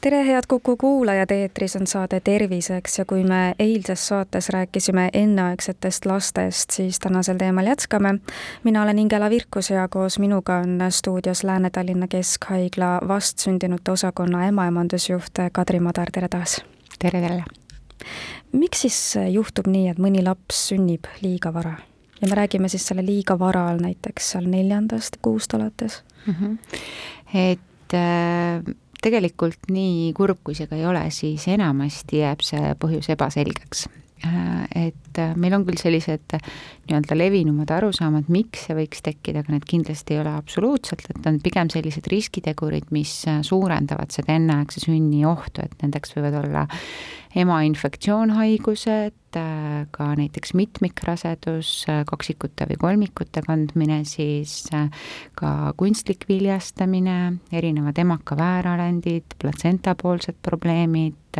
tere, head Kuku kuulajad, eetris on saade Terviseks ja kui me eilses saates rääkisime enneaegsetest lastest, siis tänasel teemal jätkame. mina olen Ingela Virkus ja koos minuga on stuudios Lääne-Tallinna Keskhaigla vastsündinute osakonna ämmaemandusjuht Kadri Madar, tere taas! tere, tere! miks siis juhtub nii, et mõni laps sünnib liiga vara? ja me räägime siis selle liiga vara all näiteks seal neljandast kuust alates mm. -hmm. et äh, tegelikult nii kurb, kui see ka ei ole, siis enamasti jääb see põhjus ebaselgeks et äh, meil on küll sellised äh, nii-öelda levinumad arusaamad, miks see võiks tekkida, aga need kindlasti ei ole absoluutselt, et on pigem sellised riskitegurid, mis suurendavad seda enneaegse sünni ohtu, et nendeks võivad olla ema infektsioonhaigused, ka näiteks mitmikrasedus, kaksikute või kolmikute kandmine, siis ka kunstlik viljastamine, erinevad emaka väärarendid, platsentapoolsed probleemid,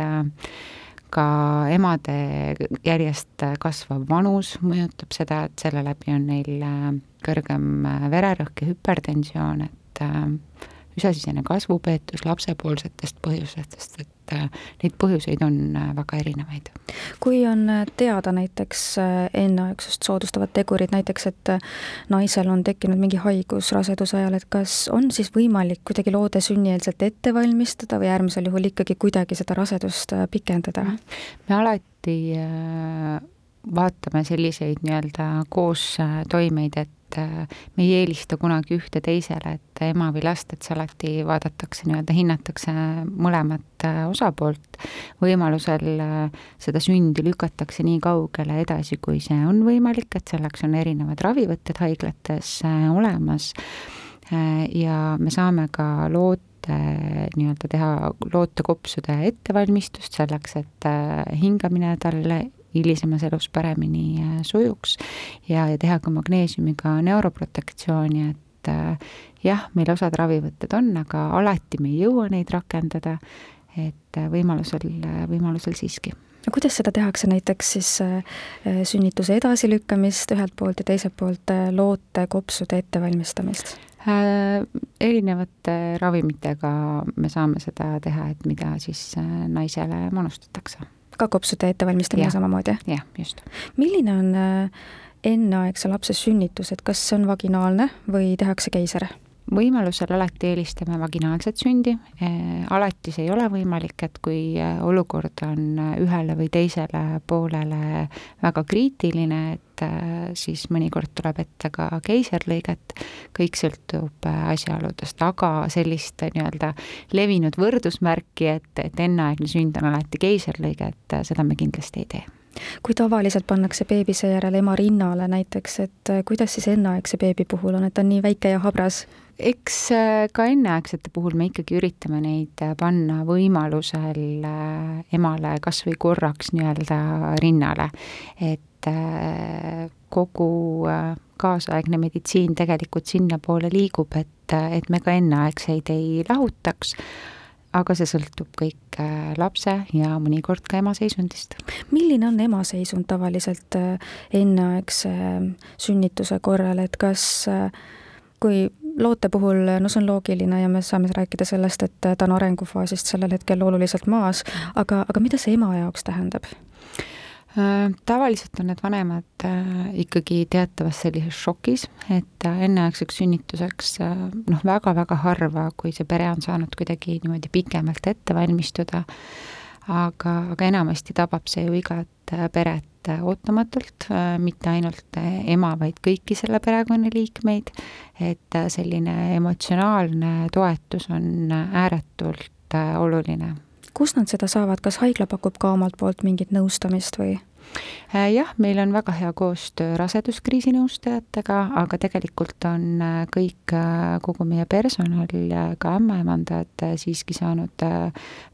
ka emade järjest kasvav vanus mõjutab seda, et selle läbi on neil äh, kõrgem äh, vererõhk ja hüpertensioon, et äh, üsesisene kasvupeetus lapsepoolsetest põhjustest, et äh, neid põhjuseid on äh, väga erinevaid. kui on äh, teada näiteks enneaegsust soodustavad tegurid, näiteks et naisel on tekkinud mingi haigus raseduse ajal, et kas on siis võimalik kuidagi loode sünnieelselt ette valmistada või äärmisel juhul ikkagi kuidagi seda rasedust pikendada? me alati vaatame selliseid nii-öelda koostoimeid, et me ei eelista kunagi ühte teisele, et ema või last, et see alati vaadatakse nii-öelda, hinnatakse mõlemat äh, osapoolt. võimalusel äh, seda sündi lükatakse nii kaugele edasi, kui see on võimalik, et selleks on erinevad ravivõtted haiglates äh, olemas ja me saame ka loota nii-öelda teha lootekopsude ettevalmistust selleks, et hingamine talle hilisemas elus paremini äh, sujuks ja, ja teha ka magneesiumiga neuroprotektsiooni, et äh, jah, meil osad ravivõtted on, aga alati me ei jõua neid rakendada, et äh, võimalusel, võimalusel siiski. No kuidas seda tehakse, näiteks siis sünnituse edasilükkamist ühelt poolt ja teiselt poolt loote kopsude ettevalmistamist? erinevate ravimitega me saame seda teha, et mida siis naisele manustatakse ka kopsude ettevalmistamine samamoodi? jah, just. milline on äh, enneaegse lapse sünnitus, et kas see on vaginaalne või tehakse keiser? Võimalusel alati eelistame vaginaalset sündi, äh, alati see ei ole võimalik, et kui äh, olukord on ühele või teisele poolele väga kriitiline, et siis mõnikord tuleb ette ka keiserlõiget, kõik sõltub asjaoludest, aga sellist nii-öelda levinud võrdusmärki, et, et enneaegne sünd on alati keiserlõige, et seda me kindlasti ei tee kui tavaliselt pannakse beebi seejärel ema rinnale näiteks, et kuidas siis enneaegse beebi puhul on, et ta on nii väike ja habras? eks äh, ka enneaegsete puhul me ikkagi üritame neid äh, panna võimalusel äh, emale kas või korraks nii-öelda rinnale, et kogu kaasaegne meditsiin tegelikult sinnapoole liigub, et, et me ka enneaegseid ei lahutaks aga see sõltub kõik lapse ja mõnikord ka ema seisundist. milline on ema seisund tavaliselt enneaegse sünnituse korral, et kas kui loote puhul, no see on loogiline ja me saame rääkida sellest, et ta on arengufaasist sellel hetkel oluliselt maas, aga, aga mida see ema jaoks tähendab? Äh, tavaliselt on need vanemad äh, ikkagi teatavas sellises šokis, et äh, enneaegseks sünnituseks noh, väga-väga harva, kui see pere on saanud kuidagi niimoodi pikemalt ette valmistuda, aga, aga enamasti tabab see ju igat peret ootamatult, mitte ainult ema, vaid kõiki selle perekonnaliikmeid, et selline emotsionaalne toetus on ääretult oluline. Kust nad seda saavad, kas haigla pakub ka omalt poolt mingit nõustamist või? Äh, jah, meil on väga hea koostöö raseduskriisi nõustajatega, aga tegelikult on äh, kõik, äh, kogu meie personal ja ka ämmaemandad siiski saanud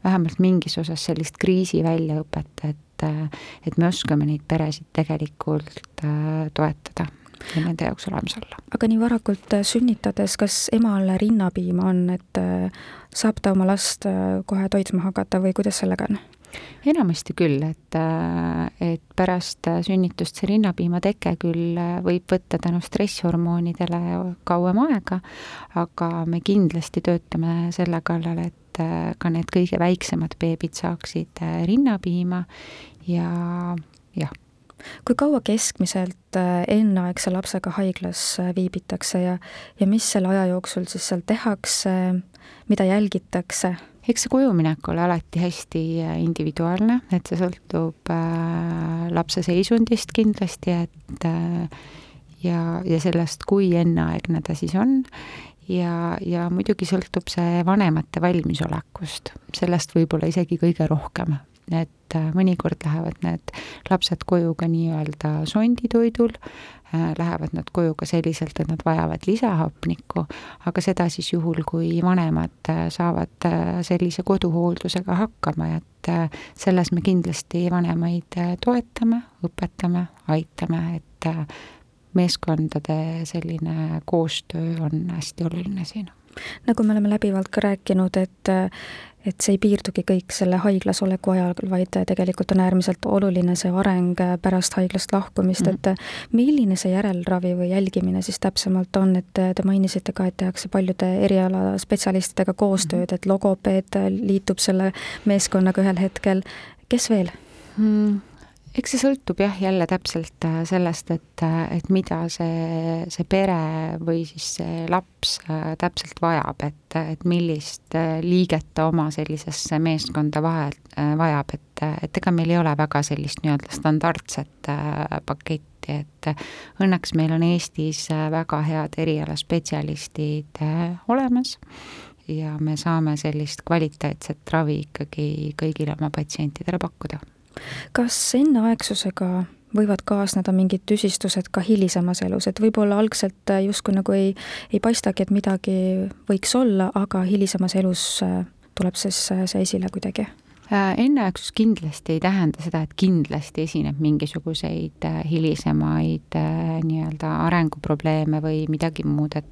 vähemalt mingis osas sellist kriisiväljaõpet, et et me oskame neid peresid tegelikult toetada ja nende jaoks olemas olla. aga nii varakult sünnitades, kas emal rinnapiima on, et saab ta oma last kohe toitma hakata või kuidas sellega on? enamasti küll, et, et pärast sünnitust see rinnapiima teke küll võib võtta tänu stresshormoonidele kauem aega, aga me kindlasti töötame selle kallal, et ka need kõige väiksemad beebid saaksid rinnapiima ja jah kui kaua keskmiselt enneaegse lapsega haiglas viibitakse ja, ja mis selle aja jooksul siis seal tehakse, mida jälgitakse? eks see kojuminek ole alati hästi äh, individuaalne, et see sõltub äh, lapse seisundist kindlasti, et äh, ja, ja sellest, kui enneaegne ta siis on ja, ja muidugi sõltub see vanemate valmisolekust, sellest võib-olla isegi kõige rohkem, et äh, mõnikord lähevad need lapsed koju ka nii-öelda sonditoidul, äh, lähevad nad koju ka selliselt, et nad vajavad lisahapnikku, aga seda siis juhul, kui vanemad äh, saavad sellise koduhooldusega hakkama, et selles me kindlasti vanemaid toetame, õpetame, aitame, et meeskondade selline koostöö on hästi oluline siin. Nagu me oleme läbivalt ka rääkinud, et et see ei piirdugi kõik selle haiglas oleku ajal, vaid tegelikult on äärmiselt oluline see areng pärast haiglast lahkumist mm, -hmm. et milline see järelravi või jälgimine siis täpsemalt on, et te mainisite ka, et tehakse paljude erialaspetsialistidega koostööd mm, -hmm. et logopeed liitub selle meeskonnaga ühel hetkel, kes veel mm.? Eks see sõltub jah, jälle täpselt äh, sellest, et, äh, et mida see, see pere või siis see laps äh, täpselt vajab, et, et millist liiget ta oma sellisesse meeskonda vahe, vajab, et, et ega meil ei ole väga sellist nii-öelda standardset paketti, et õnneks meil on Eestis väga head erialaspetsialistid olemas ja me saame sellist kvaliteetset ravi ikkagi kõigile oma patsientidele pakkuda kas enneaegsusega võivad kaasneda mingid tüsistused ka hilisemas elus, et võib-olla algselt justkui nagu ei, ei paistagi, et midagi võiks olla, aga hilisemas elus äh, tuleb siis see esile kuidagi? Äh, enneaegsus kindlasti ei tähenda seda, et kindlasti esineb mingisuguseid äh, hilisemaid äh, nii-öelda arenguprobleeme või midagi muud, et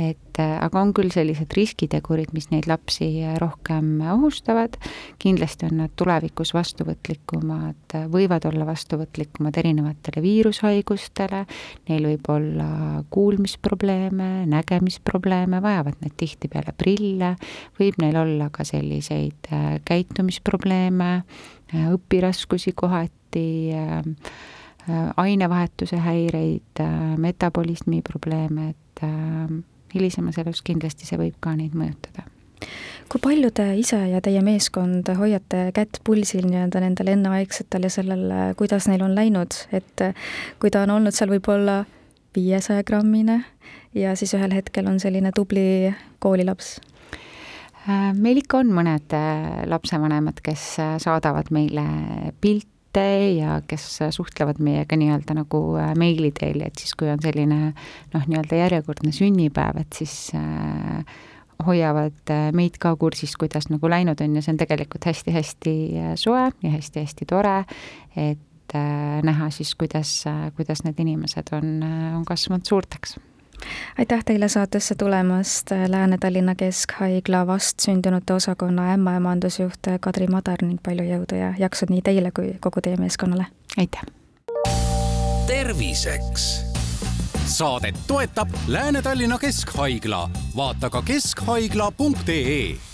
et aga on küll sellised riskitegurid, mis neid lapsi rohkem ohustavad, kindlasti on nad tulevikus vastuvõtlikumad, võivad olla vastuvõtlikumad erinevatele viirushaigustele, neil võib olla kuulmisprobleeme, nägemisprobleeme, vajavad nad tihtipeale prille, võib neil olla ka selliseid käitumis käitumisprobleeme, õpiraskusi kohati, ainevahetuse häireid, metabolismi probleeme, et hilisemas elus kindlasti see võib ka neid mõjutada. Kui palju te ise ja teie meeskond hoiate kätt pulsil nii-öelda nendel enneaegsetel ja sellel, kuidas neil on läinud, et kui ta on olnud seal võib-olla viiesaja grammine ja siis ühel hetkel on selline tubli koolilaps. Äh, meil ikka on mõned äh, lapsevanemad, kes äh, saadavad meile pilte ja kes suhtlevad meiega nii-öelda nagu meili teel, et siis, kui on selline noh, nii-öelda järjekordne sünnipäev, et siis hoiavad meid ka kursis, kuidas nagu läinud on. Ja see on tegelikult hästi-hästi soe ja hästi-hästi tore, et näha siis, kuidas, kuidas need inimesed on, on kasvanud suurteks aitäh teile saatesse tulemast, Lääne-Tallinna Keskhaigla vastsündinute osakonna ämmaemandusjuht Kadri Madar ning palju jõudu ja jaksu nii teile kui kogu teie meeskonnale! aitäh! terviseks saadet toetab Lääne-Tallinna Keskhaigla, vaata ka keskhaigla.ee